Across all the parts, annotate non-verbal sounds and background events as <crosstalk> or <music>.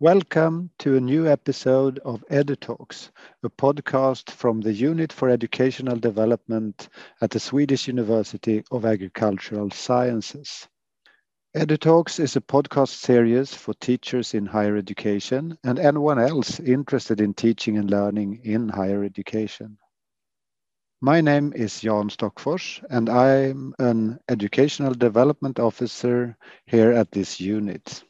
Welcome to a new episode of EduTalks, a podcast from the Unit for Educational Development at the Swedish University of Agricultural Sciences. EduTalks is a podcast series for teachers in higher education and anyone else interested in teaching and learning in higher education. My name is Jan Stockfors, and I'm an Educational Development Officer here at this unit.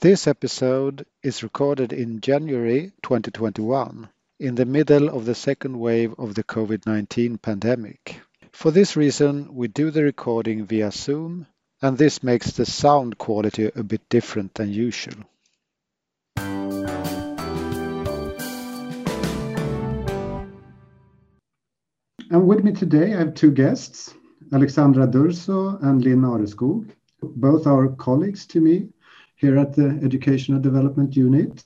This episode is recorded in January 2021, in the middle of the second wave of the COVID 19 pandemic. For this reason, we do the recording via Zoom, and this makes the sound quality a bit different than usual. And with me today, I have two guests, Alexandra Durso and Linn Areskog. Both are colleagues to me here at the Educational Development Unit.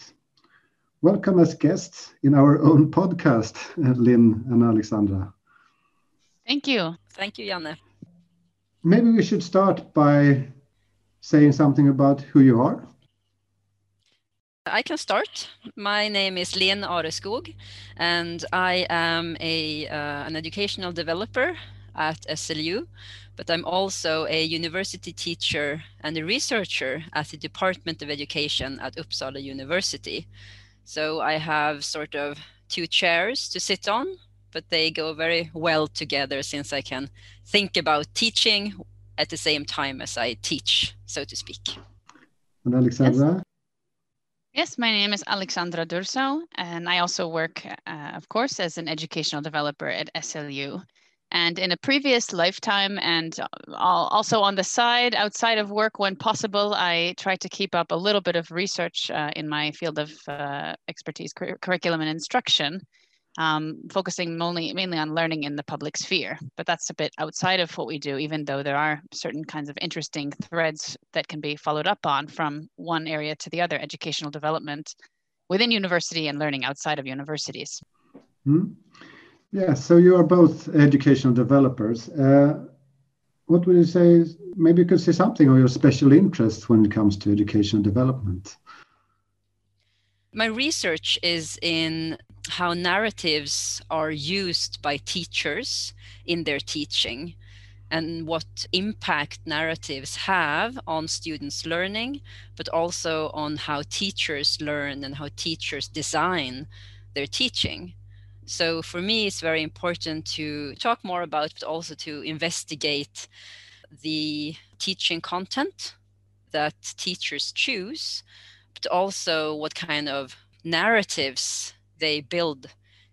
Welcome as guests in our own podcast, <laughs> Linn and Alexandra. Thank you. Thank you, Janne. Maybe we should start by saying something about who you are. I can start. My name is Linn Areskog, and I am a, uh, an educational developer at SLU, but I'm also a university teacher and a researcher at the Department of Education at Uppsala University. So I have sort of two chairs to sit on, but they go very well together since I can think about teaching at the same time as I teach, so to speak. And Alexandra? Yes. Yes, my name is Alexandra Durso, and I also work, uh, of course, as an educational developer at SLU. And in a previous lifetime, and also on the side, outside of work when possible, I try to keep up a little bit of research uh, in my field of uh, expertise, cur- curriculum and instruction, um, focusing mainly, mainly on learning in the public sphere. But that's a bit outside of what we do, even though there are certain kinds of interesting threads that can be followed up on from one area to the other educational development within university and learning outside of universities. Mm-hmm. Yeah, so you are both educational developers. Uh, what would you say? Maybe you could say something of your special interest when it comes to educational development. My research is in how narratives are used by teachers in their teaching and what impact narratives have on students' learning, but also on how teachers learn and how teachers design their teaching. So for me, it's very important to talk more about, but also to investigate the teaching content that teachers choose, but also what kind of narratives they build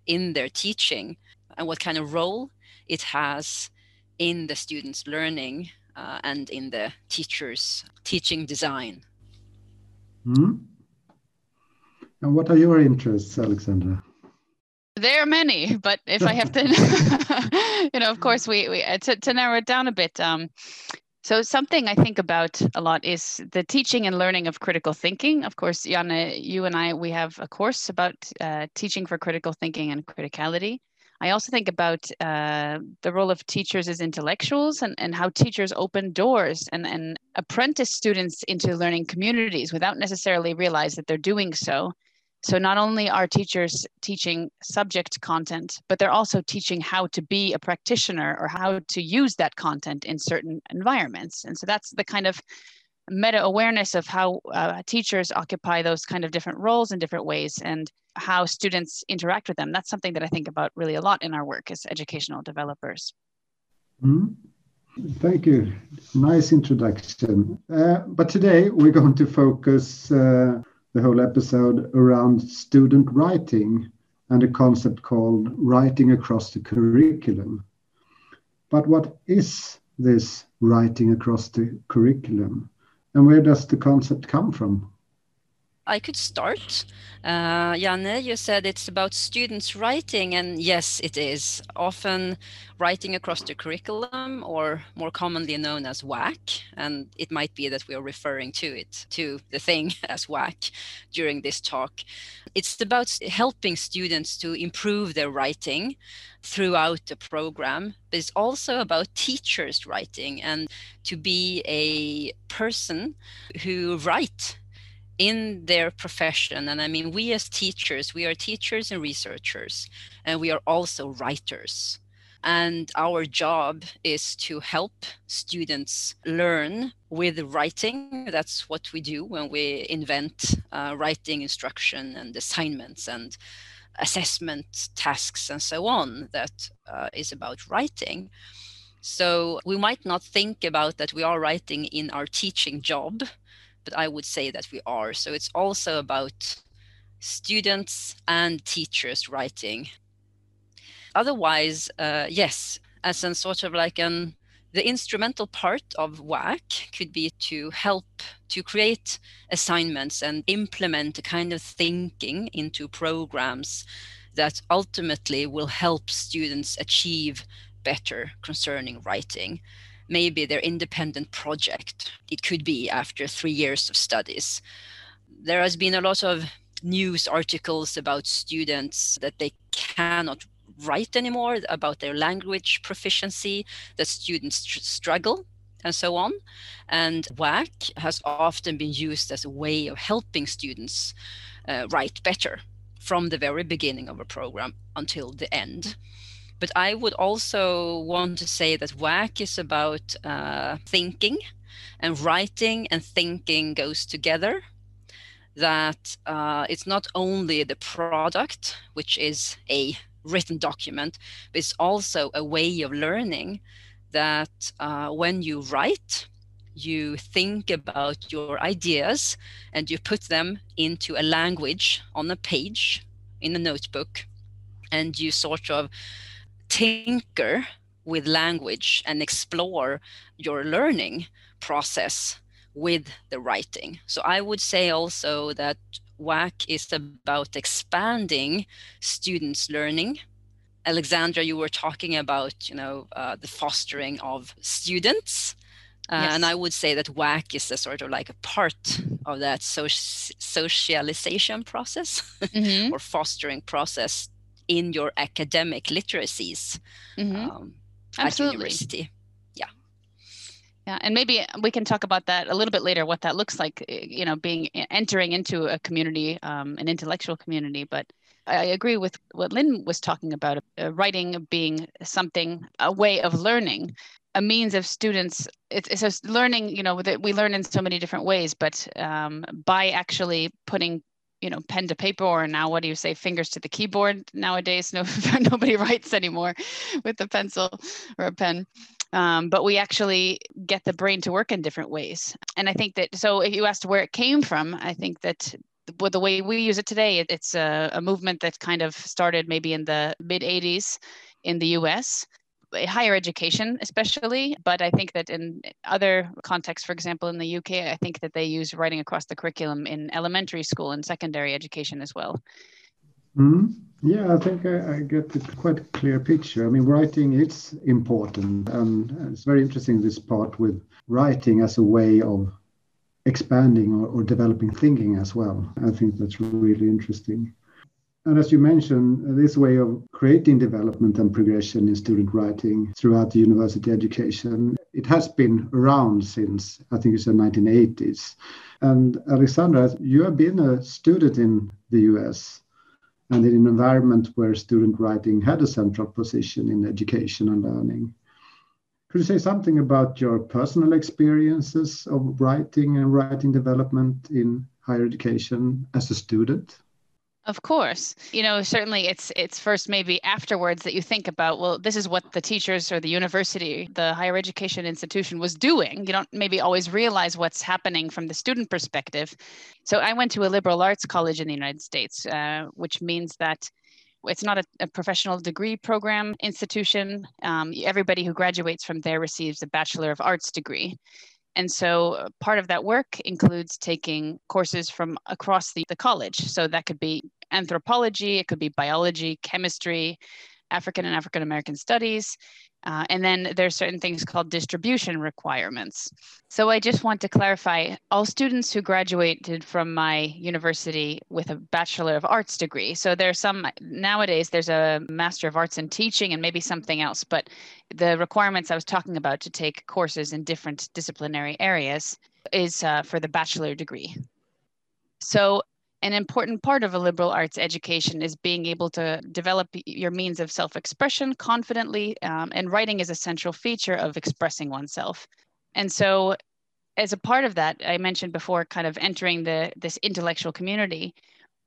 in their teaching and what kind of role it has in the students' learning uh, and in the teacher's teaching design. Mm. And what are your interests, Alexandra? There are many, but if I have to, <laughs> <laughs> you know, of course, we, we uh, to, to narrow it down a bit. Um, so something I think about a lot is the teaching and learning of critical thinking. Of course, Janne, you and I, we have a course about uh, teaching for critical thinking and criticality. I also think about uh, the role of teachers as intellectuals and, and how teachers open doors and, and apprentice students into learning communities without necessarily realize that they're doing so so not only are teachers teaching subject content, but they're also teaching how to be a practitioner or how to use that content in certain environments. And so that's the kind of meta awareness of how uh, teachers occupy those kind of different roles in different ways and how students interact with them. That's something that I think about really a lot in our work as educational developers. Mm-hmm. Thank you. Nice introduction. Uh, but today we're going to focus. Uh, the whole episode around student writing and a concept called writing across the curriculum. But what is this writing across the curriculum? And where does the concept come from? I could start. Uh, Janne, you said it's about students writing, and yes, it is. Often writing across the curriculum, or more commonly known as WAC, and it might be that we are referring to it, to the thing <laughs> as WAC during this talk. It's about helping students to improve their writing throughout the program, but it's also about teachers writing and to be a person who write in their profession, and I mean, we as teachers, we are teachers and researchers, and we are also writers. And our job is to help students learn with writing. That's what we do when we invent uh, writing instruction and assignments and assessment tasks and so on that uh, is about writing. So we might not think about that we are writing in our teaching job, but I would say that we are. So it's also about students and teachers writing otherwise, uh, yes, as a sort of like an the instrumental part of WAC could be to help to create assignments and implement a kind of thinking into programs that ultimately will help students achieve better concerning writing. Maybe their independent project, it could be after three years of studies. There has been a lot of news articles about students that they cannot write anymore, about their language proficiency, that students struggle and so on. And WAC has often been used as a way of helping students uh, write better from the very beginning of a program until the end. But I would also want to say that WAC is about uh, thinking, and writing and thinking goes together. That uh, it's not only the product, which is a written document, but it's also a way of learning that uh, when you write, you think about your ideas and you put them into a language on a page in a notebook and you sort of tinker with language and explore your learning process with the writing. So I would say also that WAC is about expanding students' learning. Alexandra, you were talking about, you know, uh, the fostering of students. Uh, yes. And I would say that WAC is a sort of like a part of that so- socialization process mm-hmm. <laughs> or fostering process in your academic literacies mm-hmm. um, at university. Yeah, and maybe we can talk about that a little bit later. What that looks like, eh, you know, being entering into a community, um, an intellectual community. But I agree with what Linn was talking about. Uh, writing being something, a way of learning, a means of students. It's, it's learning. You know, that we learn in so many different ways. But um, by actually putting you know pen to paper or now what do you say fingers to the keyboard nowadays? <laughs> No nobody writes anymore with a pencil or a pen. Um, but we actually get the brain to work in different ways. And I think that so if you asked where it came from, I think that with the way we use it today, it, it's a, a movement that kind of started maybe in the mid 80s in the US higher education especially but i think that in other contexts for example in the uk i think that they use writing across the curriculum in elementary school and secondary education as well Mm. Yeah, I think I, I get a quite clear picture. I mean, writing is important, and it's very interesting this part with writing as a way of expanding or, or developing thinking as well. I think that's really interesting. And as you mentioned, this way of creating development and progression in student writing throughout the university education, it has been around since I think it's the 1980s. And Alexandra, you have been a student in the US and in an environment where student writing had a central position in education and learning. Could you say something about your personal experiences of writing and writing development in higher education as a student? Of course. You know, certainly it's it's first maybe afterwards that you think about, well, this is what the teachers or the university, the higher education institution was doing. You don't maybe always realize what's happening from the student perspective. So I went to a liberal arts college in the United States, uh, which means that it's not a, a, professional degree program institution. Um, everybody who graduates from there receives a Bachelor of Arts degree. And so uh, part of that work includes taking courses from across the, the college. So that could be anthropology, it could be biology, chemistry, African and African American studies. Uh, and then there's certain things called distribution requirements. So I just want to clarify all students who graduated from my university with a Bachelor of Arts degree. So there's some nowadays there's a Master of Arts in Teaching and maybe something else, but the requirements I was talking about to take courses in different disciplinary areas is uh, for the bachelor degree. So an important part of a liberal arts education is being able to develop your means of self-expression confidently um, and writing is a central feature of expressing oneself and so as a part of that i mentioned before kind of entering the this intellectual community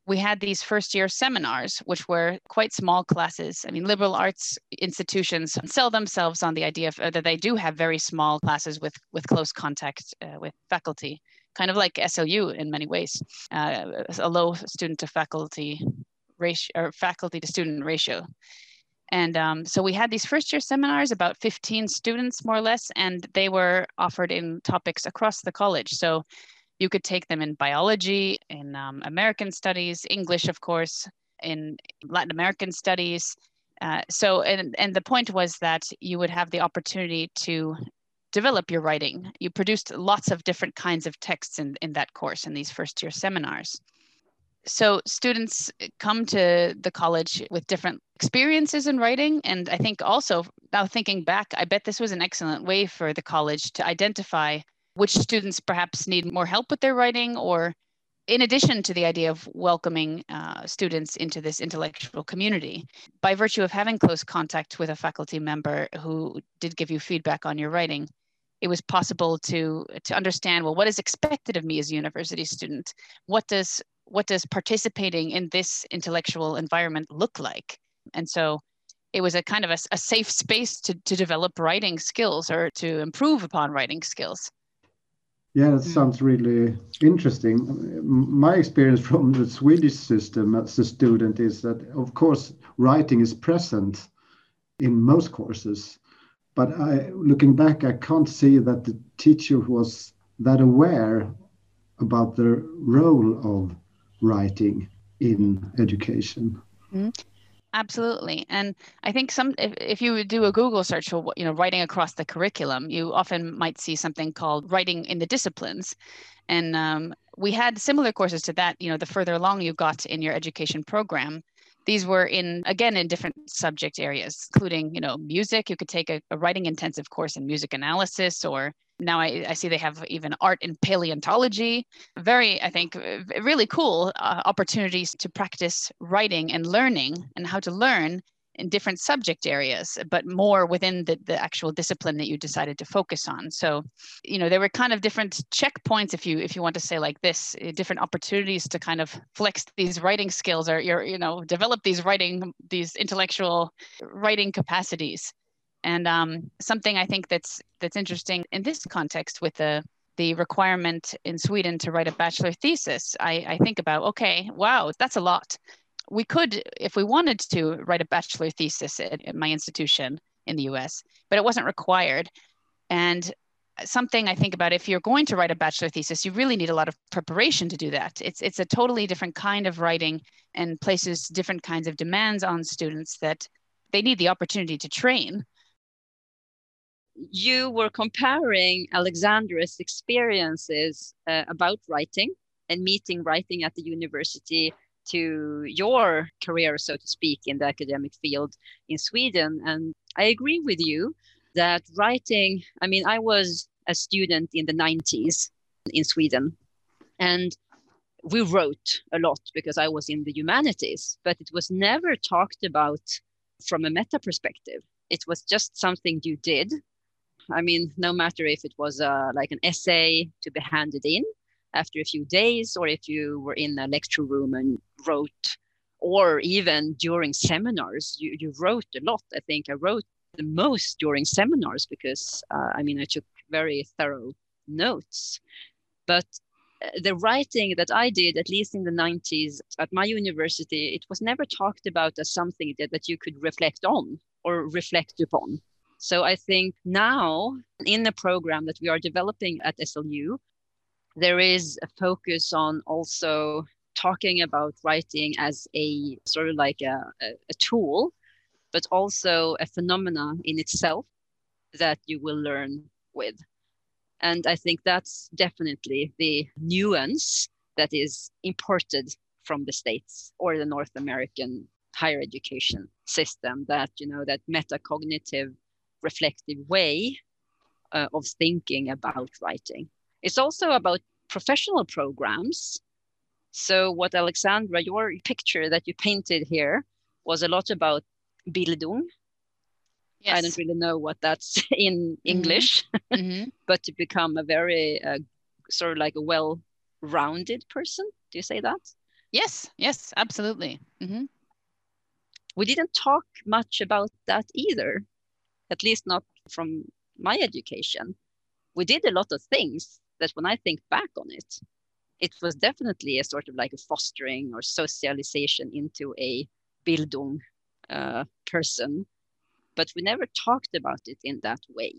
we had these first year seminars, which were quite small classes. I mean, liberal arts institutions sell themselves on the idea of, uh, that they do have very small classes with, with close contact uh, with faculty, kind of like SLU in many ways, uh, a low student to faculty ratio or faculty to student ratio. And um, so we had these first year seminars, about 15 students more or less, and they were offered in topics across the college. So you could take them in biology, in um, American studies, English, of course, in Latin American studies. Uh, so, and, and the point was that you would have the opportunity to develop your writing. You produced lots of different kinds of texts in, in that course in these first year seminars. So students come to the college with different experiences in writing. And I think also now thinking back, I bet this was an excellent way for the college to identify which students perhaps need more help with their writing or in addition to the idea of welcoming uh, students into this intellectual community, by virtue of having close contact with a faculty member who did give you feedback on your writing, it was possible to to understand well what is expected of me as a university student. What does what does participating in this intellectual environment look like? And so it was a kind of a, a safe space to, to develop writing skills or to improve upon writing skills. Yeah, that mm. sounds really interesting. My experience <laughs> from the Swedish system as a student is that, of course, writing is present in most courses. But I, looking back, I can't see that the teacher was that aware about the role of writing in education. Mm. Absolutely. And I think some if, if you do a Google search for you know writing across the curriculum, you often might see something called writing in the disciplines. And um, we had similar courses to that, you know, the further along you got in your education program. These were in again in different subject areas, including, you know, music. You could take a, a writing intensive course in music analysis or now I, I, see they have even art in paleontology. Very, I think, really cool uh, opportunities to practice writing and learning and how to learn in different subject areas, but more within the, the actual discipline that you decided to focus on. So, you know, there were kind of different checkpoints, if you if you want to say like this, eh, different opportunities to kind of flex these writing skills or your, you know, develop these writing, these intellectual writing capacities. And um, something I think that's that's interesting in this context with the the requirement in Sweden to write a bachelor thesis, I, I think about okay, wow, that's a lot. We could, if we wanted to, write a bachelor thesis at, at my institution in the U.S., but it wasn't required. And something I think about if you're going to write a bachelor thesis, you really need a lot of preparation to do that. It's it's a totally different kind of writing and places different kinds of demands on students that they need the opportunity to train you were comparing Alexandra's experiences uh, about writing and meeting writing at the university to your career, so to speak, in the academic field in Sweden. And I agree with you that writing, I mean, I was a student in the 90s in Sweden, and we wrote a lot because I was in the humanities, but it was never talked about from a meta perspective. It was just something you did I mean, no matter if it was uh, like an essay to be handed in after a few days, or if you were in a lecture room and wrote, or even during seminars, you, you wrote a lot. I think I wrote the most during seminars because, uh, I mean, I took very thorough notes. But uh, the writing that I did, at least in the 90s at my university, it was never talked about as something that, that you could reflect on or reflect upon. So I think now in the program that we are developing at SLU, there is a focus on also talking about writing as a sort of like a, a, tool, but also a phenomena in itself that you will learn with. And I think that's definitely the nuance that is imported from the States or the North American higher education system that, you know, that metacognitive reflective way uh, of thinking about writing. It's also about professional programs So, what Alexandra, your picture that you painted here was a lot about Bildung. Yes. I don't really know what that's <laughs> in mm-hmm. English, <laughs> mm-hmm. but to become a very uh, sort of like a well rounded person. Do you say that? Yes, yes, absolutely. Mm-hmm. We didn't talk much about that either, at least not from my education. We did a lot of things that when I think back on it, it was definitely a sort of like a fostering or socialization into a Bildung uh, person, but we never talked about it in that way.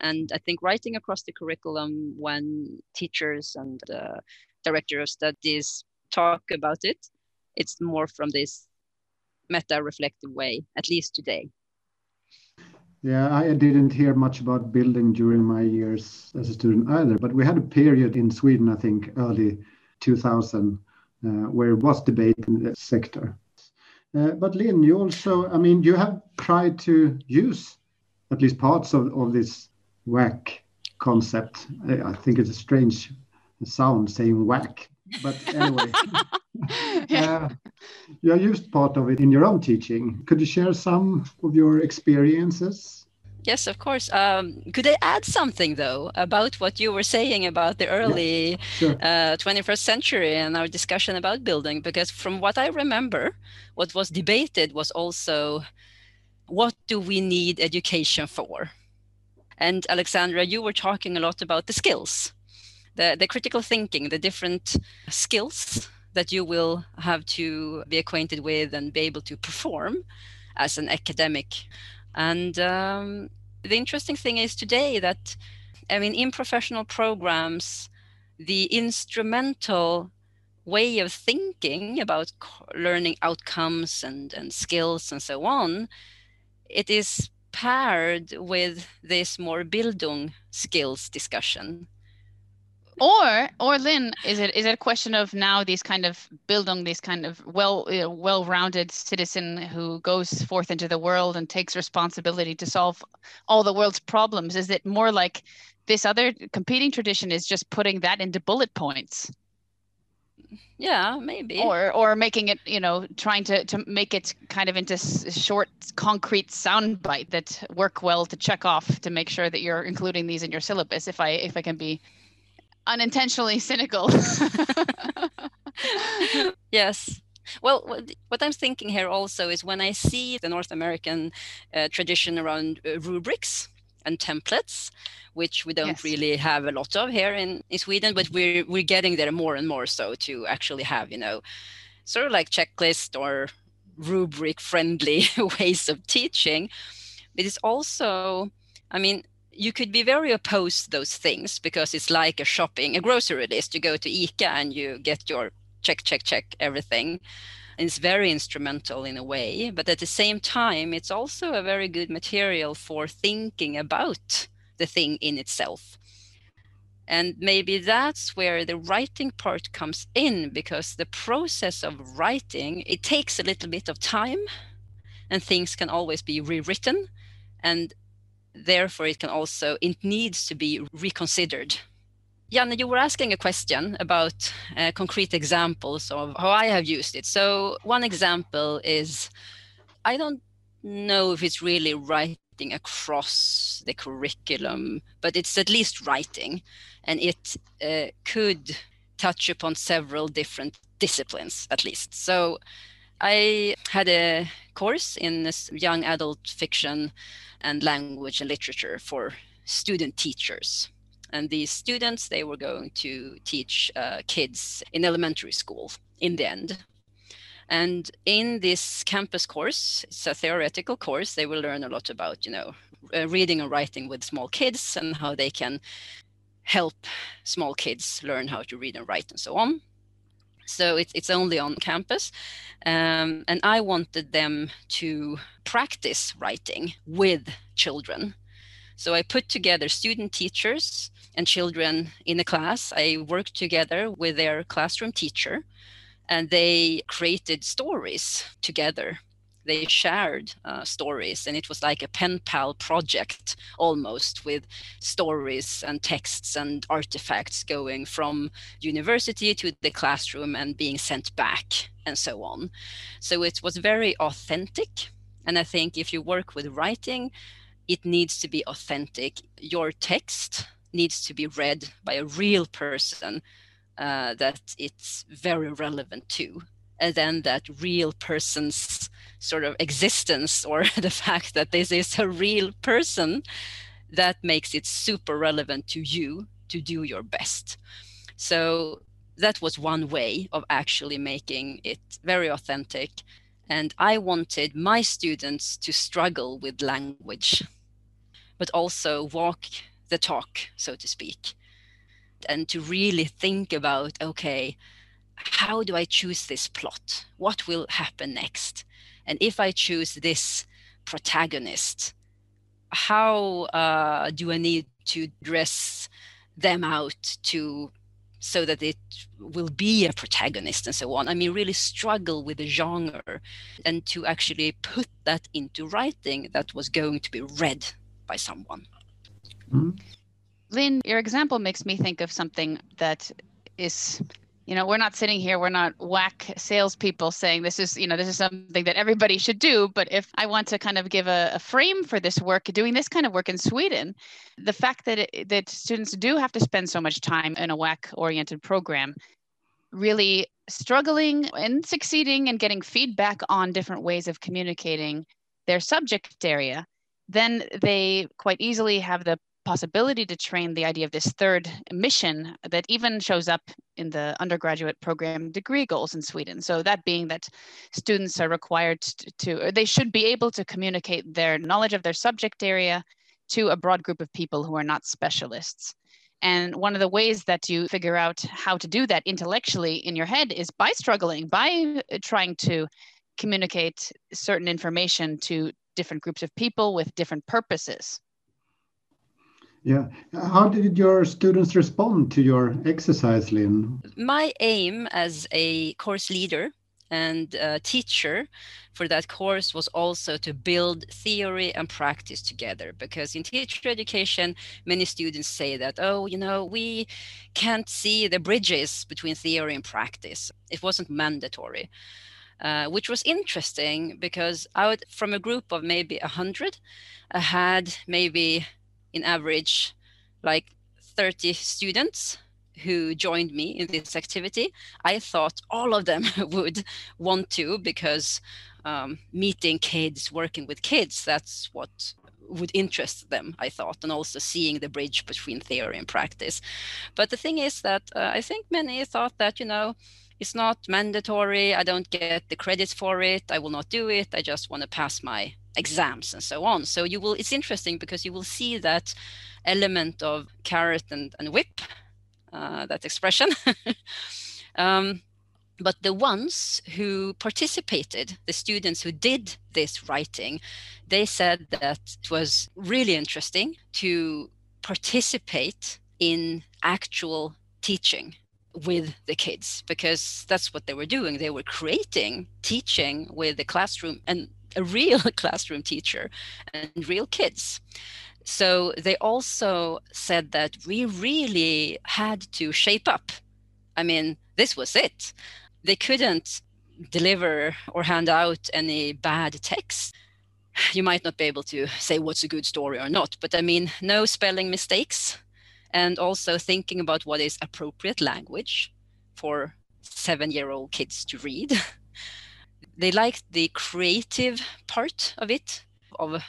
And I think writing across the curriculum when teachers and uh, director of studies talk about it, it's more from this meta reflective way, at least today. Yeah, I didn't hear much about Bildung during my years as a student either, but we had a period in Sweden, I think, early 2000, uh, where it was debate in the sector. Uh, but Linn, you also, I mean, you have tried to use at least parts of, of this WAC concept. I, I think it's a strange sound saying WAC, but anyway. <laughs> yeah. uh, you used part of it in your own teaching. Could you share some of your experiences? Yes, of course. Um, could I add something though about what you were saying about the early yeah, sure. uh, 21st century and our discussion about Bildung? Because from what I remember, what was debated was also what do we need education for? And Alexandra, you were talking a lot about the skills, the, the critical thinking, the different skills that you will have to be acquainted with and be able to perform as an academic. And um, the interesting thing is today that, I mean, in professional programs, the instrumental way of thinking about learning outcomes and, and skills and so on, it is paired with this more Bildung skills discussion or or Linn, is it is it a question of now these kind of Bildung these kind of well you know, well-rounded citizen who goes forth into the world and takes responsibility to solve all the world's problems? Is it more like this other competing tradition is just putting that into bullet points? Yeah, maybe. Or or making it, you know, trying to to make it kind of into short, concrete sound bite that work well to check off to make sure that you're including these in your syllabus. If I if I can be unintentionally <laughs> cynical. yes. Well, what I'm thinking here also is when I see the North American uh, tradition around uh, rubrics and templates, which we don't yes. really have a lot of here in, in Sweden, but we're we're getting there more and more so to actually have, you know, sort of like checklist or rubric friendly <laughs> ways of teaching. But it's also, I mean, you could be very opposed to those things because it's like a shopping, a grocery list. You go to ICA and you get your check, check, check everything. And it's very instrumental in a way, but at the same time, it's also a very good material for thinking about the thing in itself. And maybe that's where the writing part comes in because the process of writing, it takes a little bit of time and things can always be rewritten. And therefore it can also it needs to be reconsidered Janne, you were asking a question about uh, concrete examples of how I have used it. So one example is I don't know if it's really writing across the curriculum, but it's at least writing, and it uh, could touch upon several different disciplines at least. So I had a course in young adult fiction and language and literature for student teachers. And these students, they were going to teach uh, kids in elementary school in the end. And in this campus course, it's a theoretical course, they will learn a lot about, you know, uh, reading and writing with small kids and how they can help small kids learn how to read and write and so on. So it's, it's only on campus. Um, and I wanted them to practice writing with children. So I put together student teachers and children in a class. I worked together with their classroom teacher and they created stories together they shared uh, stories and it was like a pen pal project almost with stories and texts and artifacts going from university to the classroom and being sent back and so on. So it was very authentic and i think if you work with writing it needs to be authentic. Your text needs to be read by a real person uh, that it's very relevant to and then that real person's sort of existence or <laughs> the fact that this is a real person that makes it super relevant to you to do your best so that was one way of actually making it very authentic and i wanted my students to struggle with language but also walk the talk so to speak and to really think about okay how do I choose this plot? What will happen next? And if I choose this protagonist, how uh, do I need to dress them out to so that it will be a protagonist and so on? I mean, really struggle with the genre and to actually put that into writing that was going to be read by someone. Mm-hmm. Linn, your example makes me think of something that is you know we're not sitting here we're not WAC salespeople saying this is you know this is something that everybody should do but if i want to kind of give a, a frame for this work doing this kind of work in sweden the fact that it, that students do have to spend so much time in a WAC oriented program really struggling and succeeding and getting feedback on different ways of communicating their subject area then they quite easily have the possibility to train the idea of this third mission that even shows up in the undergraduate program degree goals in Sweden. So that being that students are required to, they should be able to communicate their knowledge of their subject area to a broad group of people who are not specialists. And one of the ways that you figure out how to do that intellectually in your head is by struggling, by uh, trying to communicate certain information to different groups of people with different purposes. Yeah. How did your students respond to your exercise, Linn? My aim as a course leader and teacher for that course was also to build theory and practice together because in teacher education many students say that oh you know we can't see the bridges between theory and practice it wasn't mandatory uh, which was interesting because I would, from a group of maybe 100 I had maybe in average like 30 students who joined me in this activity. I thought all of them <laughs> would want to because um, meeting kids, working with kids, that's what would interest them, I thought, and also seeing the bridge between theory and practice. But the thing is that uh, I think many thought that, you know, it's not mandatory. I don't get the credits for it. I will not do it. I just want to pass my exams and so on. So you will, it's interesting because you will see that element of carrot and, and whip, uh, that expression. <laughs> um, but the ones who participated, the students who did this writing, they said that it was really interesting to participate in actual teaching with the kids because that's what they were doing. They were creating teaching with the classroom and a real <laughs> classroom teacher and real kids. So they also said that we really had to shape up. I mean, this was it. They couldn't deliver or hand out any bad text. You might not be able to say what's a good story or not, but I mean, no spelling mistakes. And also thinking about what is appropriate language for seven year old kids to read. <laughs> they liked the creative part of it, of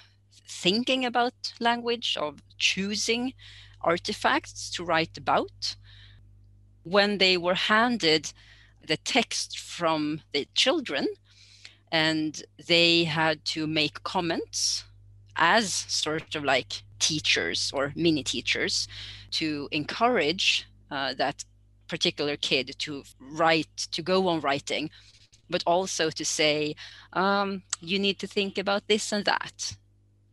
thinking about language, of choosing artifacts to write about. When they were handed the text from the children and they had to make comments as sort of like teachers or mini teachers to encourage uh, that particular kid to write, to go on writing but also to say um, you need to think about this and that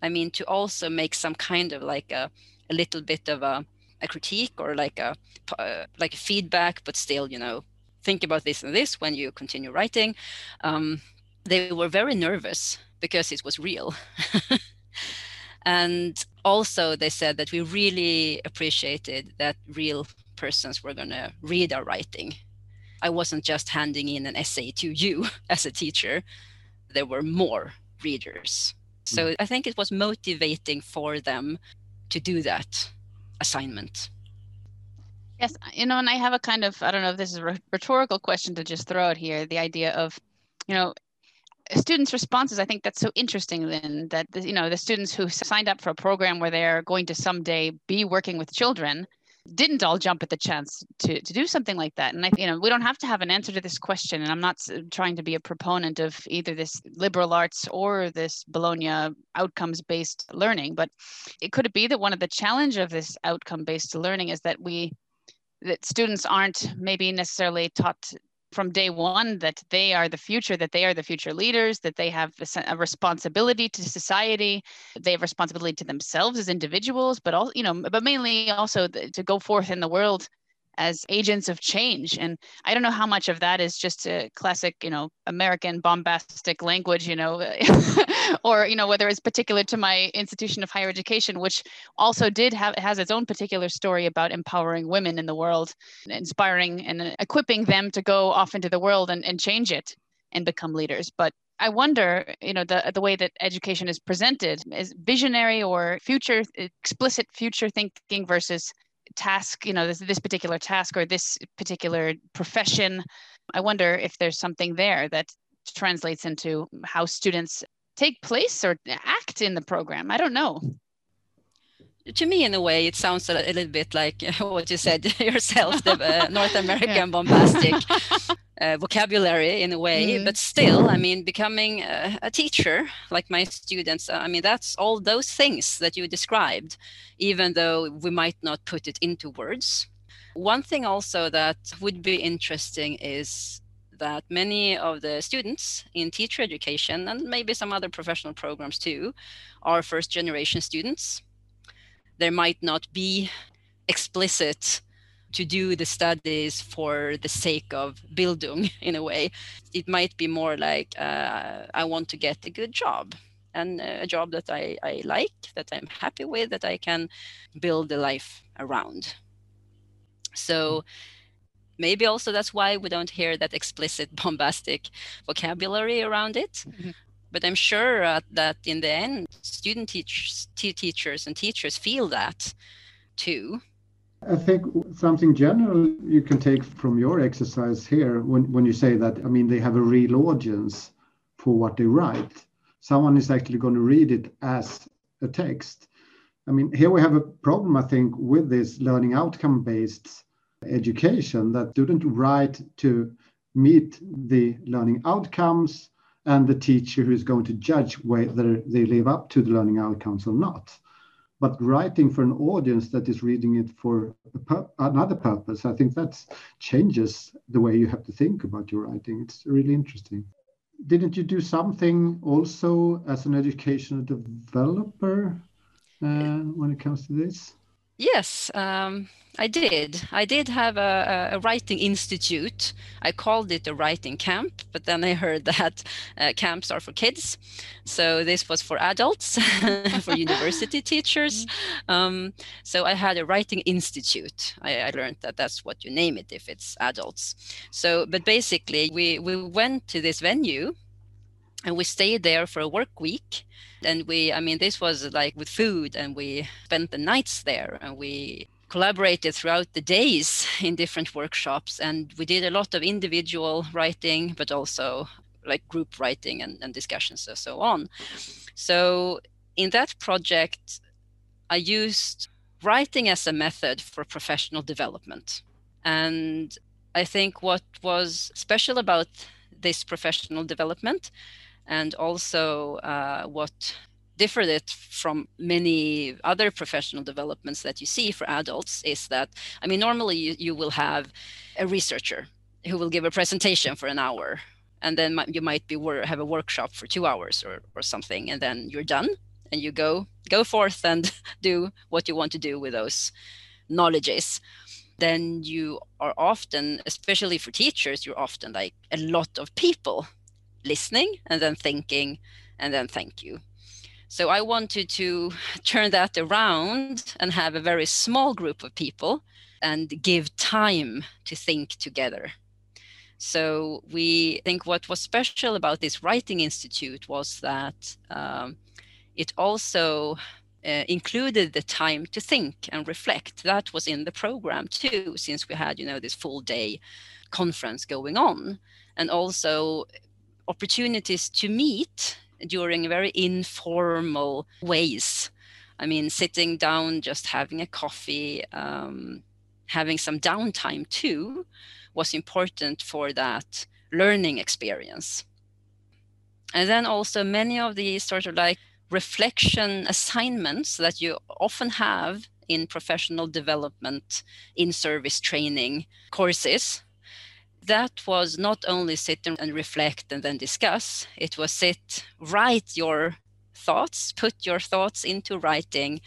i mean to also make some kind of like a, a little bit of a, a critique or like a uh, like a feedback but still you know think about this and this when you continue writing um, they were very nervous because it was real. <laughs> and also, they said that we really appreciated that real persons were going to read our writing. I wasn't just handing in an essay to you <laughs> as a teacher, there were more readers. So mm. I think it was motivating for them to do that assignment. Yes, you know, and I have a kind of I don't know if this is a rhetorical question to just throw out here. The idea of, you know, students' responses. I think that's so interesting. Then that you know the students who signed up for a program where they're going to someday be working with children didn't all jump at the chance to, to do something like that. And I, you know, we don't have to have an answer to this question. And I'm not trying to be a proponent of either this liberal arts or this Bologna outcomes based learning, but it could it be that one of the challenge of this outcome based learning is that we that students aren't maybe necessarily taught from day one that they are the future, that they are the future leaders, that they have a, responsibility to society, they have responsibility to themselves as individuals, but all you know, but mainly also to go forth in the world as agents of change. And I don't know how much of that is just a classic, you know, American bombastic language, you know, <laughs> or, you know, whether it's particular to my institution of higher education, which also did have, has its own particular story about empowering women in the world, inspiring and equipping them to go off into the world and, and change it and become leaders. But I wonder, you know, the the way that education is presented is visionary or future explicit future thinking versus task you know this, this particular task or this particular profession i wonder if there's something there that translates into how students take place or act in the program. I don't know to me, in a way, it sounds a, little bit like <laughs> what you said <laughs> yourself, the uh, <laughs> North American yeah. bombastic uh, vocabulary in a way. Mm-hmm. But still, I mean, becoming a, a, teacher, like my students, uh, I mean, that's all those things that you described, even though we might not put it into words. One thing also that would be interesting is that many of the students in teacher education and maybe some other professional programs too are first generation students there might not be explicit to do the studies for the sake of Bildung <laughs> in a way. It might be more like uh, I want to get a good job and a job that I, I like, that I'm happy with, that I can build a life around. So maybe also that's why we don't hear that explicit <laughs> bombastic vocabulary around it. Mm-hmm but i'm sure uh, that in the end student teachers teachers and teachers feel that too I think something general you can take from your exercise here when, when you say that, I mean, they have a real audience for what they write. Someone is actually going to read it as a text. I mean, here we have a problem, I think, with this learning outcome based education that students write to meet the learning outcomes and the teacher who is going to judge whether they live up to the learning outcomes or not. But writing for an audience that is reading it for pur- another purpose, I think that changes the way you have to think about your writing. It's really interesting. Didn't you do something also as an educational developer uh, when it comes to this? Yes, um, I did. I did have a, a, writing institute. I called it a writing camp, but then I heard <laughs> that uh, camps are for kids. So this was for adults, <laughs> for university teachers. <laughs> Um, so I had a writing institute. I, I, learned that that's what you name it if it's adults. So, but basically, we, we went to this venue and we stayed there for a work week and we i mean this was like with food and we spent the nights there and we collaborated throughout the days in different workshops. And we did a lot of individual writing but also like group writing and, and discussions and so on. So in that project i used writing as a method for professional development. And i think what was special about this professional development and also uh, what differed it from many other professional developments that you see for adults is that i mean normally you, you will have a researcher who will give a presentation for an hour and then you might be have a workshop for two hours or, or something and then you're done and you go go forth and <laughs> do what you want to do with those knowledges. Then you are often especially for teachers you're often like a lot of people listening and then thinking and then thank you. So I wanted to <laughs> turn that around and have a very small group of people and give time to think together. So we think what was special about this writing institute was that um, it also uh, included the time to think and reflect. That was in the program too, since we had you know this full day conference going on, and also opportunities to meet during very informal ways. I mean, sitting down, just having a coffee, um, having some downtime too, was important for that learning experience. And then also many of the sort of like reflection assignments that you often have in professional development, in service training courses that was not only sit and reflect and then discuss, it was sit, write your thoughts, put your thoughts into writing.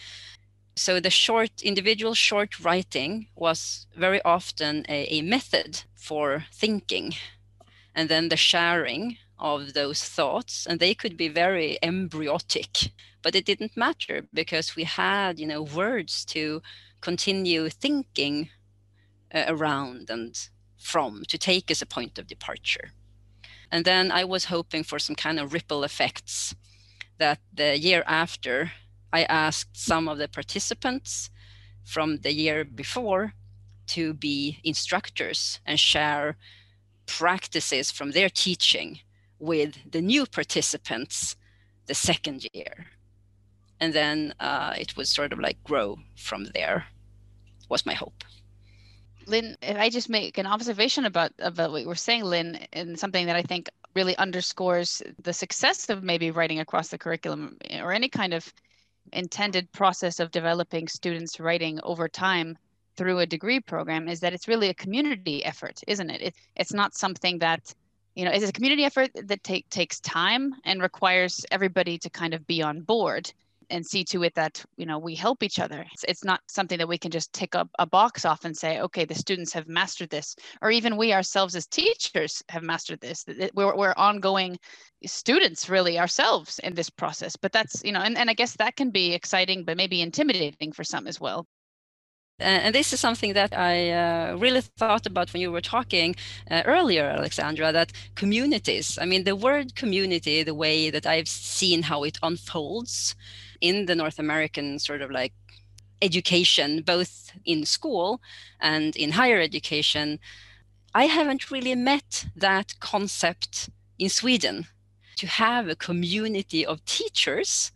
So the short, individual short writing was very often a, a method for thinking. And then the sharing of those thoughts, and they could be very embryotic, but it didn't matter because we had, you know, words to continue thinking uh, around and from to take as a point of departure. And then I was hoping for some kind of ripple effects that the year after, I asked some of the participants from the year before to be instructors and share practices from their teaching with the new participants the second year. And then uh, it would sort of like grow from there, was my hope. Linn, if I just make an observation about about what you were saying, Linn, and something that I think really underscores the success of maybe writing across the curriculum eh, or any kind of intended process of developing students writing over time through a degree program is that it's really a community effort, isn't it? it it's not something that you know, it's a community effort that take, takes time and requires everybody to kind of be on board and see to it that you know we help each other. It's, it's not something that we can just tick up a box off and say okay the students have mastered this or even we ourselves as teachers have mastered this. We're, we're ongoing students really ourselves in this process but that's you know and, and i guess that can be exciting but maybe intimidating for some as well. And this is something that I uh, really thought about when you were talking uh, earlier, Alexandra, that communities, I mean, the word community, the way that I've seen how it unfolds in the North American sort of like education, both in school and in higher education, I haven't really met that concept in Sweden to have a community of teachers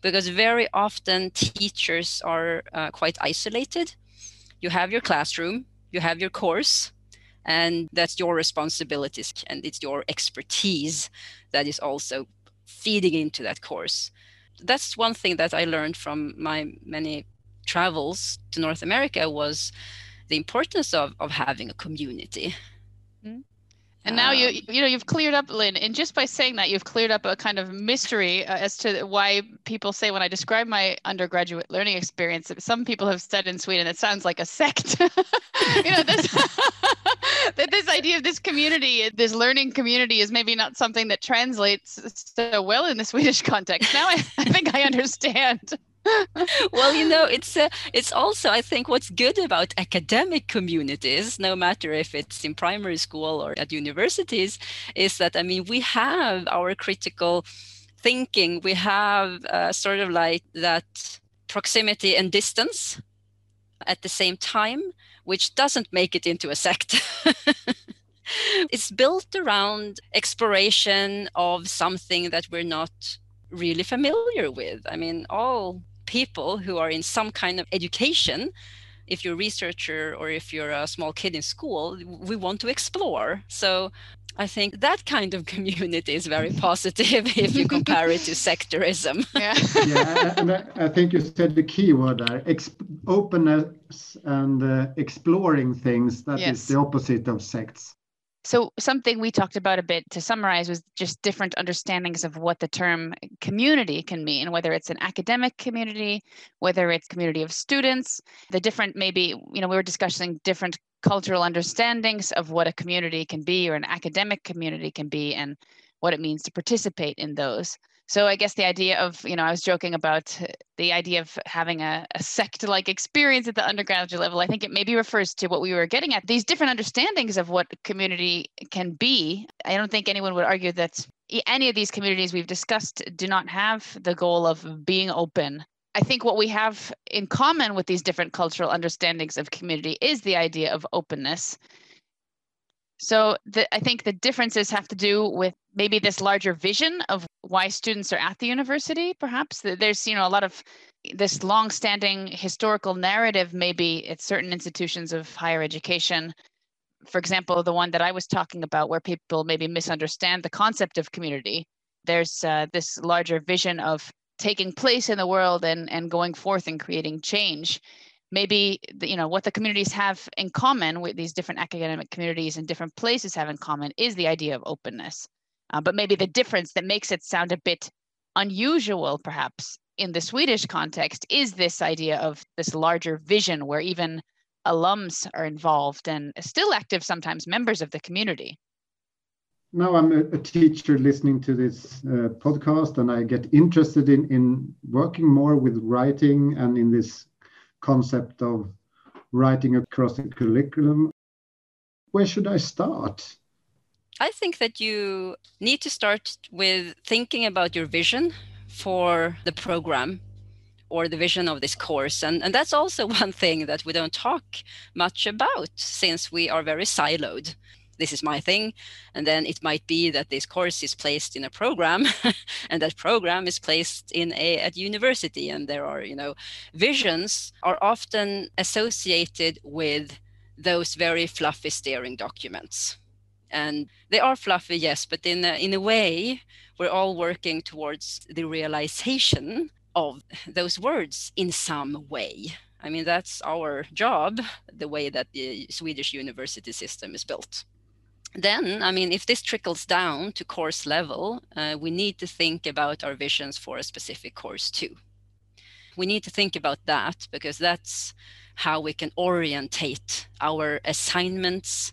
because very often teachers are uh, quite isolated. You have your classroom, you have your course, and that's your responsibilities and it's your expertise that is also feeding into that course that's one thing that I learned from my many travels to North America was the importance of, of having a community. Mm-hmm. And now you um, you know you've cleared up Linn, and just by saying that you've cleared up a kind of mystery uh, as to why people say when I describe my undergraduate learning experience, that some people have said in Sweden it sounds like a sect. <laughs> you know this <laughs> that this idea of this community, this learning community, is maybe not something that translates so well in the Swedish context. Now I, I think I understand <laughs> well, you know, it's uh, it's also I think what's good about academic communities, no matter if it's in primary school or at universities, is that I mean we have our critical thinking, we have uh, sort of like that proximity and distance at the same time, which doesn't make it into a sect. <laughs> it's built around exploration of something that we're not really familiar with. I mean, all people who are in some kind of education if you're a researcher or if you're a small kid in school we want to explore so I think that kind of <laughs> community is very positive if you compare it to <laughs> sectorism. Yeah, <laughs> yeah and I, I, think you said the key word there Exp- openness and uh, exploring things. That yes. is the opposite of sects. So, something we talked about a bit to summarize was just different understandings of what the term community can mean, whether it's an academic community, whether it's community of students, the different, maybe, you know, we were discussing different cultural understandings of what a community can be or an academic community can be, and what it means to participate in those. So I guess the idea of, you know, I was joking about the idea of having a, a sect-like experience at the undergraduate level. I think it maybe refers to what we were getting at, these different understandings of what community can be. I don't think anyone would argue that any of these communities we've discussed do not have the goal of being open. I think what we have in common with these different cultural understandings of community is the idea of openness. So the, I think the differences have to do with maybe this larger vision of why students are at the university. Perhaps there's you know a lot of this long-standing historical narrative, maybe at certain institutions of higher education. For example, the one that I was talking about, where people maybe misunderstand the concept of community. There's uh, this larger vision of taking place in the world and and going forth and creating change maybe you know what the communities have in common with these different academic communities and different places have in common is the idea of openness uh, but maybe the difference that makes it sound a bit unusual perhaps in the swedish context is this idea of this larger vision where even alums are involved and still active sometimes members of the community now i'm a, teacher listening to this uh, podcast and i get interested in in working more with writing and in this concept of writing across the curriculum. Where should I start? I think that you need to start with thinking about your vision for the program or the vision of this course. And, and that's also <laughs> one thing that we don't talk much about since we are very siloed. This is my thing. And then it might be that this course is placed in a program <laughs> and that program is placed in a at university. And there are you know visions are often associated with those very fluffy steering documents and they are fluffy yes but in a, in a way we're all working towards the realization of those words in some way I mean, that's our job, the way that the Swedish university system is built then, I mean, if this trickles down to course level, uh, we need to think about our visions for a specific course too. We need to think about that because that's how we can orientate our assignments,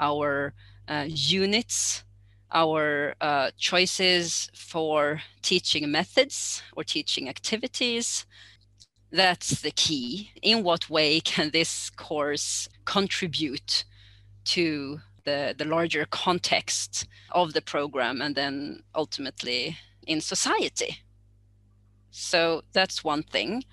our uh, units, our uh, choices for teaching methods or teaching activities. That's the key. In what way can this course contribute to the, the larger context of the program and then ultimately in society. So that's one thing.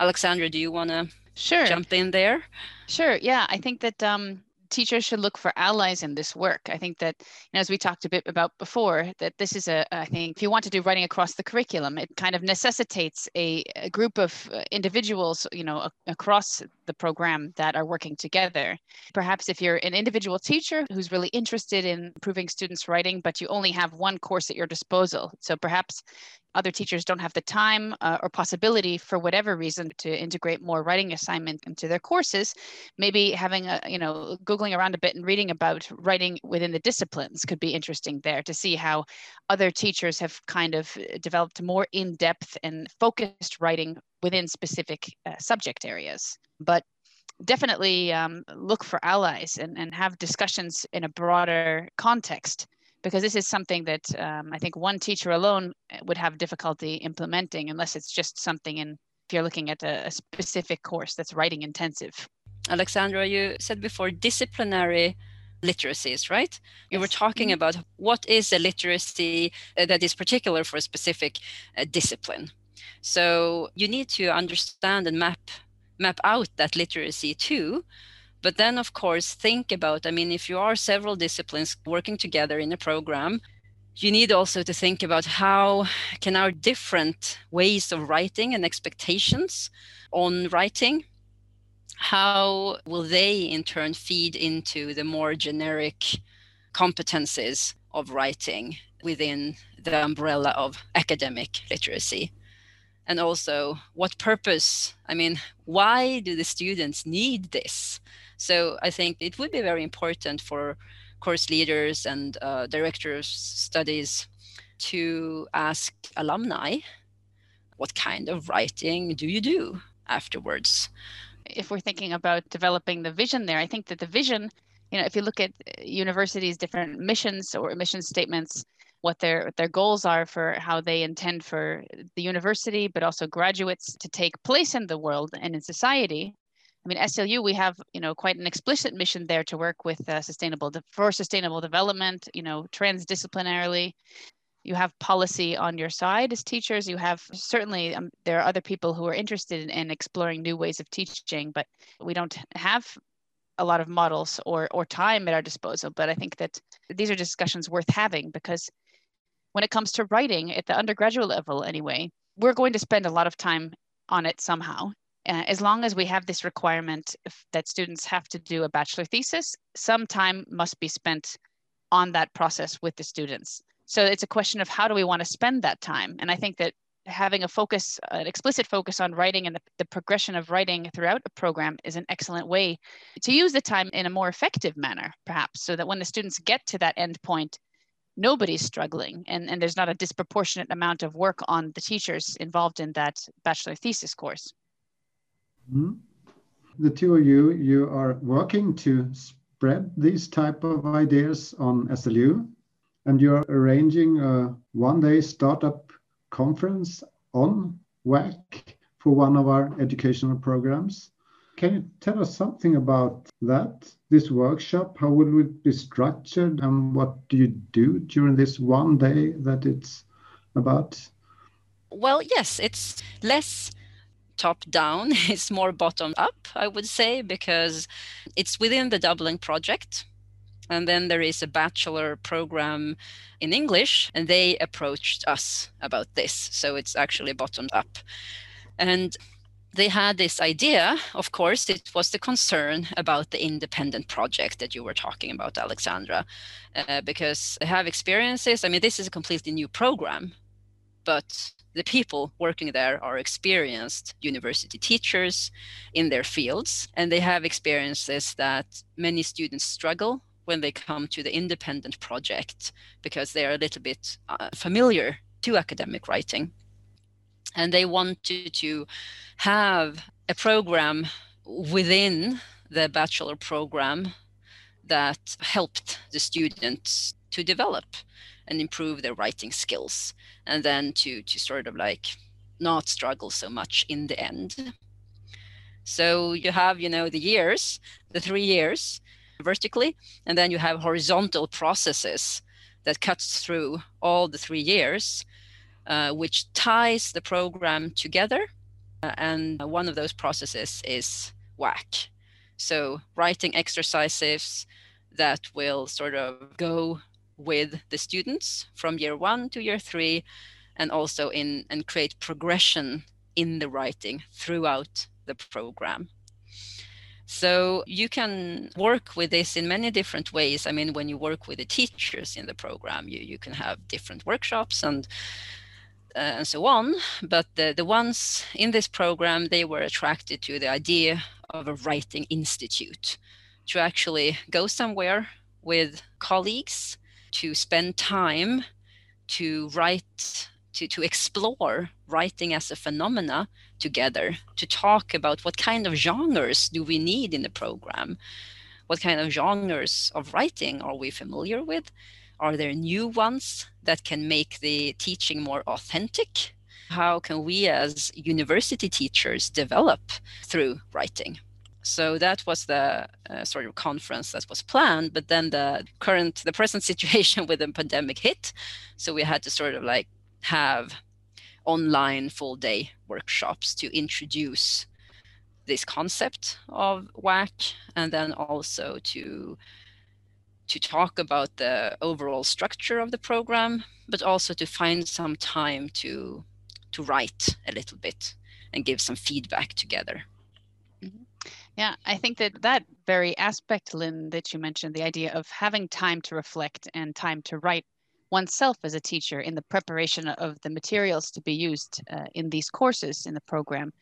Alexandra, do you want to sure. jump in there? Sure. Yeah, I think that um, teachers should look for allies in this work. I think that, you know, as we talked a bit about before, that this is a, I think if you want to do writing across the curriculum, it kind of necessitates a, a group of uh, individuals, you know, a, across the program that are working together. Perhaps if you're an individual teacher who's really interested in improving students' writing, but you only have one course at your disposal. So perhaps other teachers don't have the time uh, or possibility for whatever reason to integrate more writing assignment into their courses maybe having a you know googling around a bit and reading about writing within the disciplines could be interesting there to see how other teachers have kind of uh, developed more in-depth and focused writing within specific uh, subject areas. But definitely um, look for allies and, and have discussions in a broader context because this is something that um, I think one teacher alone eh, would have difficulty implementing unless it's just something in if you're looking at a, a specific course that's writing intensive. Alexandra, you said before disciplinary literacies, right? You yes. were talking mm-hmm. about what is a literacy uh, that is particular for a specific uh, discipline. So you need to understand and map map out that literacy too but then, of course, think about I mean, if you are several disciplines working together in a program, you need also to think about how can our different ways of writing and expectations on writing how will they in turn feed into the more generic competencies of writing within the umbrella of academic literacy? And also what purpose i mean why do the students need this so I think it would be very important for course leaders and uh, directors studies to ask alumni, what kind of writing do you do afterwards? If we're thinking about developing the vision there, I think that the vision, you know, if you look at universities' different missions or mission statements, what their their goals are for how they intend for the university, but also graduates to take place in the world and in society. I mean, SLU, we have you know quite an explicit mission there to work with uh, sustainable de- for sustainable development. You know, transdisciplinarily. You have policy on your side as teachers. You have certainly um, there are other people who are interested in, in exploring new ways of teaching, but we don't have a lot of models or or time at our disposal. But I think that these are discussions worth having because when it comes to writing at the undergraduate level, anyway, we're going to spend a lot of time on it somehow. Uh, as long as we have this requirement that students have to do a bachelor thesis, some time must be spent on that process with the students. So it's a question of how do we want to spend that time? And I think that having a focus, an explicit focus on writing and the, the, progression of writing throughout a program is an excellent way to use the time in a more effective manner, perhaps, so that when the students get to that end point, nobody's struggling and, and there's not a disproportionate amount of work on the teachers involved in that bachelor thesis course. Mm-hmm. The two of you, you are working to spread these type of ideas on SLU and you're arranging a one-day startup conference on WAC for one of our educational programs. Can you tell us something about that, this workshop? How will it be structured and what do you do during this one day that it's about? Well, yes, it's less top down, <laughs> it's more bottom up, I would say, because it's within the Dublin project. And then there is a bachelor program in English, and they approached us about this. So it's actually bottomed up. And they had this idea, of course, it was the concern about the independent project that you were talking about, Alexandra, uh, because they have experiences. I mean, this is a completely new program, but the people working there are experienced university teachers in their fields, and they have experiences that many students struggle when they come to the independent project because they are a little bit uh, familiar to academic writing. And they wanted to have a program within the bachelor program that helped the students to develop and improve their writing skills and then to to sort of like not struggle so much in the end so you have you know the years the three years vertically, and then you have horizontal processes that cuts through all the three years, uh, which ties the program together. Uh, and one of those processes is WAC. So writing exercises that will sort of go with the students from year one to year three, and also in and create progression in the writing throughout the program. So you can work with this in many different ways. I mean, when you work with the teachers in the program, you, you can have different workshops and uh, and so on. But the, the ones in this program, they were attracted to the idea of a writing institute to actually go somewhere with colleagues to spend time to write to, to explore writing as a phenomena together to talk about what kind of genres do we need in the program? What kind of genres of writing are we familiar with? Are there new ones that can make the teaching more authentic? How can we as university teachers develop through writing so that was the uh, sort of conference that was planned but then the current the present <laughs> situation with the pandemic hit so we had to sort of like have online full day workshops to introduce this concept of WAC and then also to to talk about the overall structure of the program, but also to find some time to to write a little bit and give some feedback together. Yeah, I think that that very aspect, Linn, that you mentioned, the idea of having time to reflect and time to write oneself as a teacher in the preparation of the materials to be used uh, in these courses in the program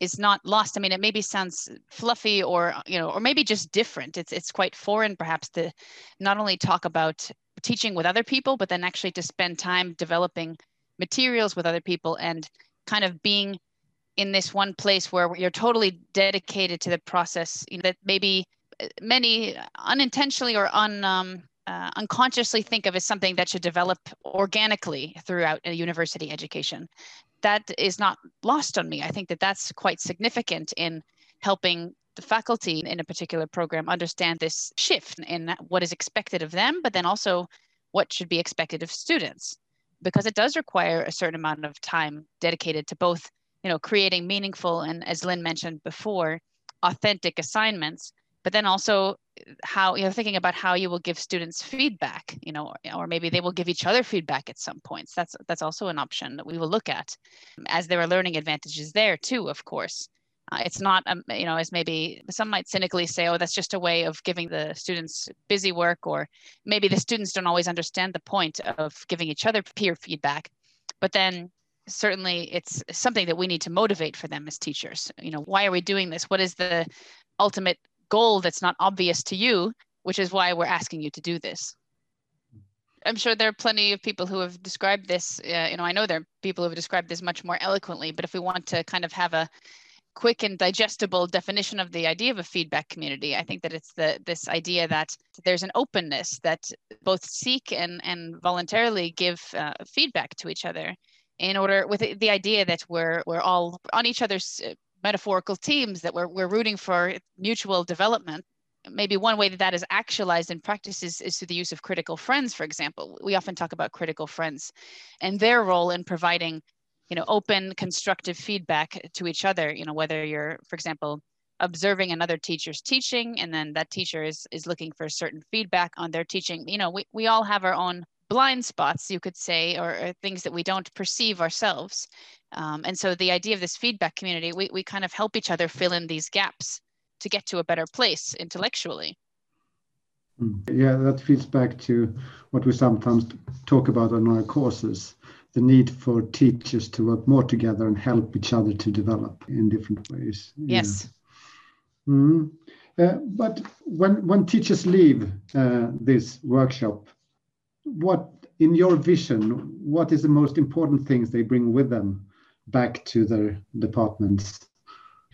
is not lost. I mean, it maybe sounds fluffy or you know, or maybe just different. It's it's quite foreign, perhaps, to not only talk about teaching with other people, but then actually to spend time developing materials with other people and kind of being in this one place where you're totally dedicated to the process. You know, that maybe uh, many unintentionally or un um, uh, unconsciously think of as something that should develop organically throughout a university education. That is not lost on me. I think that that's quite significant in helping the faculty in a particular program understand this shift in what is expected of them, but then also what should be expected of students, because it does require a certain amount of time dedicated to both, you know, creating meaningful and, as Linn mentioned before, authentic assignments, but then also how you know thinking about how you will give students feedback you know or, maybe they will give each other feedback at some points that's that's also an option that we will look at as there are learning advantages there too of course uh, it's not, um, you know, as maybe some might cynically say, oh, that's just a way of giving the students busy work, or maybe the students don't always understand the point of giving each other peer feedback. But then certainly it's something that we need to motivate for them as teachers. You know, why are we doing this? What is the ultimate goal that's not obvious to you, which is why we're asking you to do this? I'm sure there are plenty of people who have described this. Uh, you know, I know there are people who have described this much more eloquently. But if we want to kind of have a quick and digestible definition of the idea of a feedback community. I think that it's the this idea that there's an openness that both seek and and voluntarily give uh, feedback to each other in order with the idea that we're we're all on each other's uh, metaphorical teams that we're we're rooting for mutual development. Maybe one way that that is actualized in practice is, is through the use of critical friends for example. We often talk about critical friends and their role in providing you know open constructive feedback to each other. You know whether you're for example observing another teacher's teaching and then that teacher is is looking for certain feedback on their teaching. You know we, we all have our own blind spots you could say or, or things that we don't perceive ourselves um, and so the idea of this feedback community we, we kind of help each other fill in these gaps to get to a better place intellectually hmm. yeah that feeds back to what we sometimes talk about in our courses the need for teachers to work more together and help each other to develop in different ways. Yes. Yeah. Mm. Uh, but when when teachers leave uh, this workshop, what in your vision, what is the most important things they bring with them back to their departments?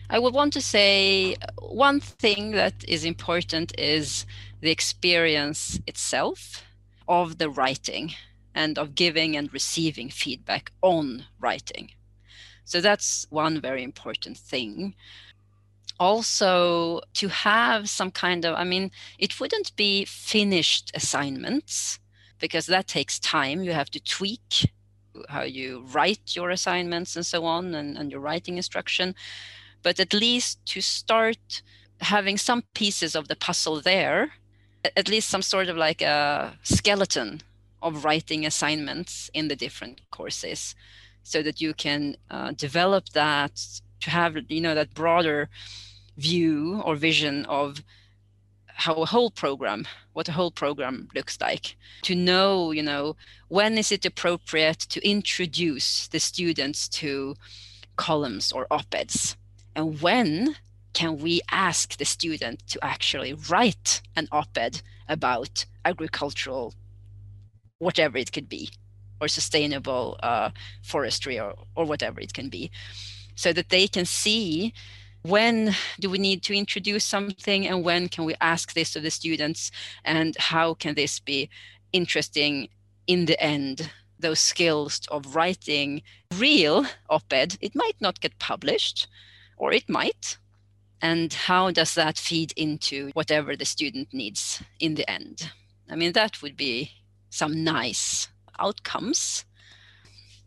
I would want to say one thing that is important is the experience itself of the writing and of giving and receiving feedback on writing. So that's one very important thing. Also, to have some kind of, I mean, it wouldn't be finished assignments because that takes time. You have to tweak how you write your assignments and so on and, and your writing instruction. But at least to start having some pieces of the puzzle there, at least some sort of like a skeleton of writing assignments in the different courses so that you can uh, develop that to have you know that broader view or vision of how a whole program what a whole program looks like. To know you know when is it appropriate to introduce the students to columns or op-eds? And when can we ask the student to actually write an op-ed about agricultural whatever it could be, or sustainable uh, forestry, or, or whatever it can be, so that they can see when do we need to introduce something and when can we ask this of the students? And how can this be interesting in the end? Those skills of writing real op-ed it might not get published or it might. And how does that feed into whatever the student needs in the end? I mean that would be some nice outcomes.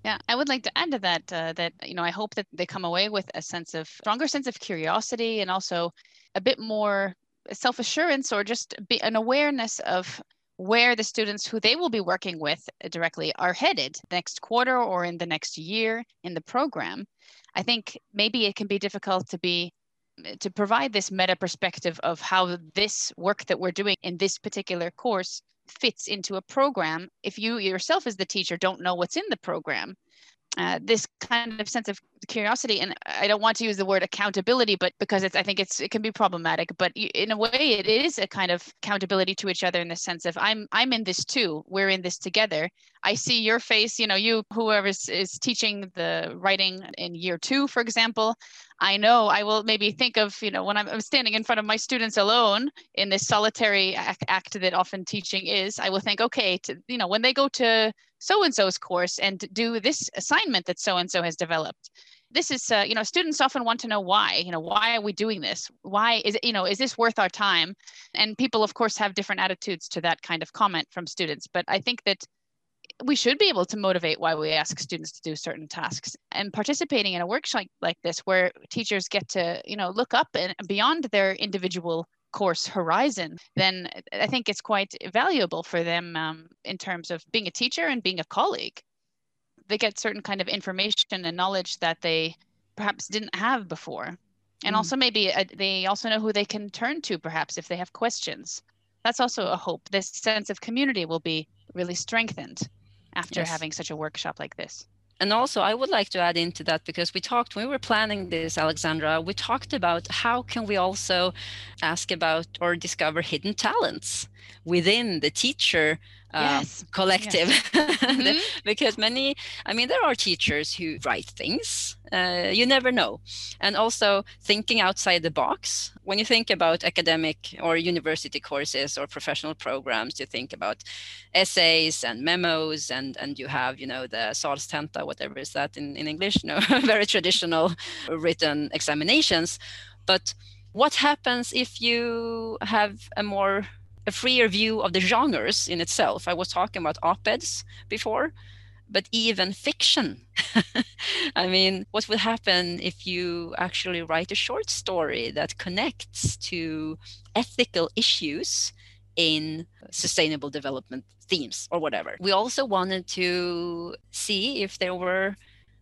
Yeah, I would like to add to that uh, that you know I hope that they come away with a sense of stronger sense of curiosity and also a bit more self assurance or just be an awareness of where the students who they will be working with directly are headed next quarter or in the next year in the program. I think maybe it can be difficult to be to provide this meta perspective of how this work that we're doing in this particular course fits into a program if you yourself as the teacher don't know what's in the program uh, this kind of sense of curiosity and i don't want to use the word accountability but because it's i think it's it can be problematic but in a way it is a kind of accountability to each other in the sense of i'm i'm in this too. We're in this together. I see your face you know you whoever is, is teaching the writing in year two for example i know i will maybe think of you know when i'm, I'm standing in front of my students alone in this solitary act, act that often teaching is i will think okay to, you know when they go to so and so's course and do this assignment that so and so has developed this is uh, you know students often want to know why you know why are we doing this? Why is it you know is this worth our time? And people of course have different attitudes to that kind of comment from students but i think that we should be able to motivate why we ask students to do certain tasks. And participating in a workshop like this where teachers get to you know look up and beyond their individual course horizon then i think it's quite valuable for them um, in terms of being a teacher and being a colleague they get certain kind of information and knowledge that they perhaps didn't have before and mm. also maybe uh, they also know who they can turn to perhaps if they have questions that's also a hope this sense of community will be really strengthened after yes. having such a workshop like this and also i would like to add into that because we talked when we were planning this alexandra we talked about how can we also ask about or discover hidden talents within the teacher uh, yes. collective yes. <laughs> mm-hmm. because many i mean there are teachers who write things uh, you never know. And also thinking outside the box. When you think about academic or university courses or professional programs you think about essays and memos and and you have you know the salstenta whatever is that in, in english no <laughs> very traditional written examinations. But what happens if you have a more a freer view of the genres in itself. I was talking about op-eds before, but even fiction. <laughs> I mean, what would happen if you actually write a short story that connects to ethical issues in sustainable development themes or whatever? We also wanted to see if there were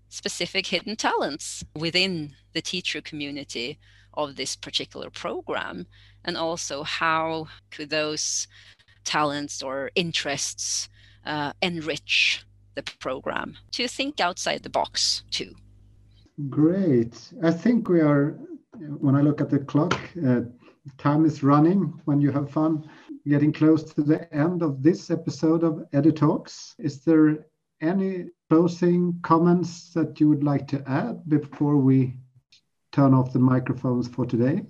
specific hidden talents within the teacher community of this particular program and also how could those talents or interests uh, enrich the program to think outside the box too. Great. I think we are when i look at the clock uh, time is running when you have fun. Getting close to the end of this episode of EduTalks is there any closing comments that you would like to add before we turn off the microphones for today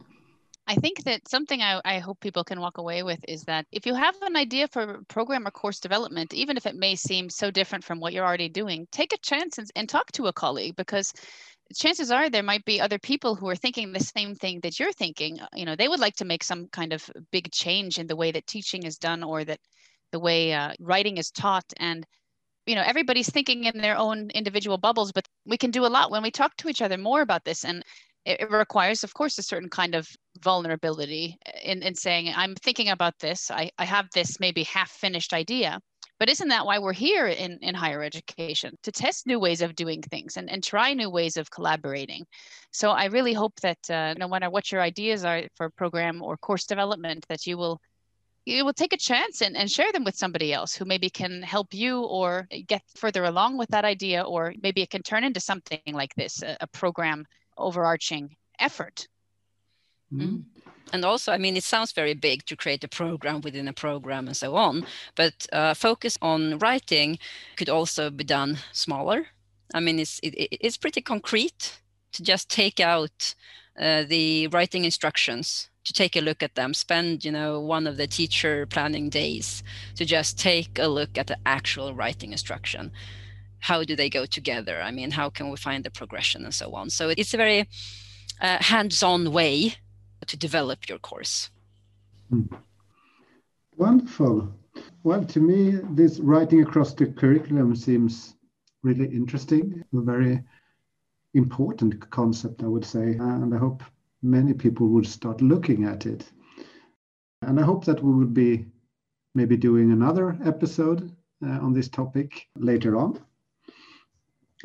I think that something I, I, hope people can walk away with is that if you have an idea for program or course development, even if it may seem so different from what you're already doing, take a chance and, and talk to a colleague because chances are there might be other people who are thinking the same thing that you're thinking. Uh, you know, they would like to make some kind of big change in the way that teaching is done or that the way uh, writing is taught. And you know everybody's thinking in their own individual bubbles but we can do a lot when we talk to each other more about this and it, it requires, of course, a certain kind of vulnerability in, in saying, I'm thinking about this, I, I have this maybe half finished idea. But isn't that why we're here in, in higher education? To test new ways of doing things and, and try new ways of collaborating. So I really hope that uh, no matter what your ideas are for program or course development, that you will you will take a chance and, and share them with somebody else who maybe can help you or get further along with that idea, or maybe it can turn into something like this, a, a program overarching effort. Mm. And also, I mean, it sounds very big to create a program within a program and so on, but uh, focus on writing could also be done smaller. I mean, it's it, it's pretty concrete to just take out uh, the writing instructions to take a look at them spend you know one of the teacher planning days to just take a look at the actual writing instruction how do they go together? I mean, how can we find the progression and so on? So it's a very uh, hands-on way to develop your course. Hmm. Wonderful. Well, to me, this writing across the curriculum seems really interesting, a very important concept, I would say, and I hope many people would start looking at it. And I hope that we will be maybe doing another episode uh, on this topic later on.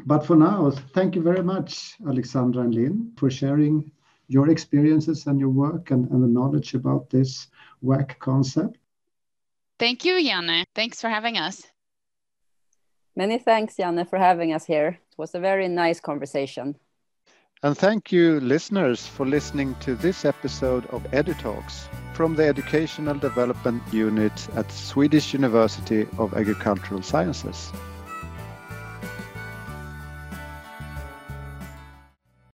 But for now, thank you very much, Alexandra and Linn, for sharing your experiences and your work and, and the knowledge about this WAC concept. Thank you, Janne. Thanks for having us. Many thanks, Janne, for having us here. It was a very nice conversation. And thank you, listeners, for listening to this episode of EduTalks from the Educational Development Unit at Swedish University of Agricultural Sciences.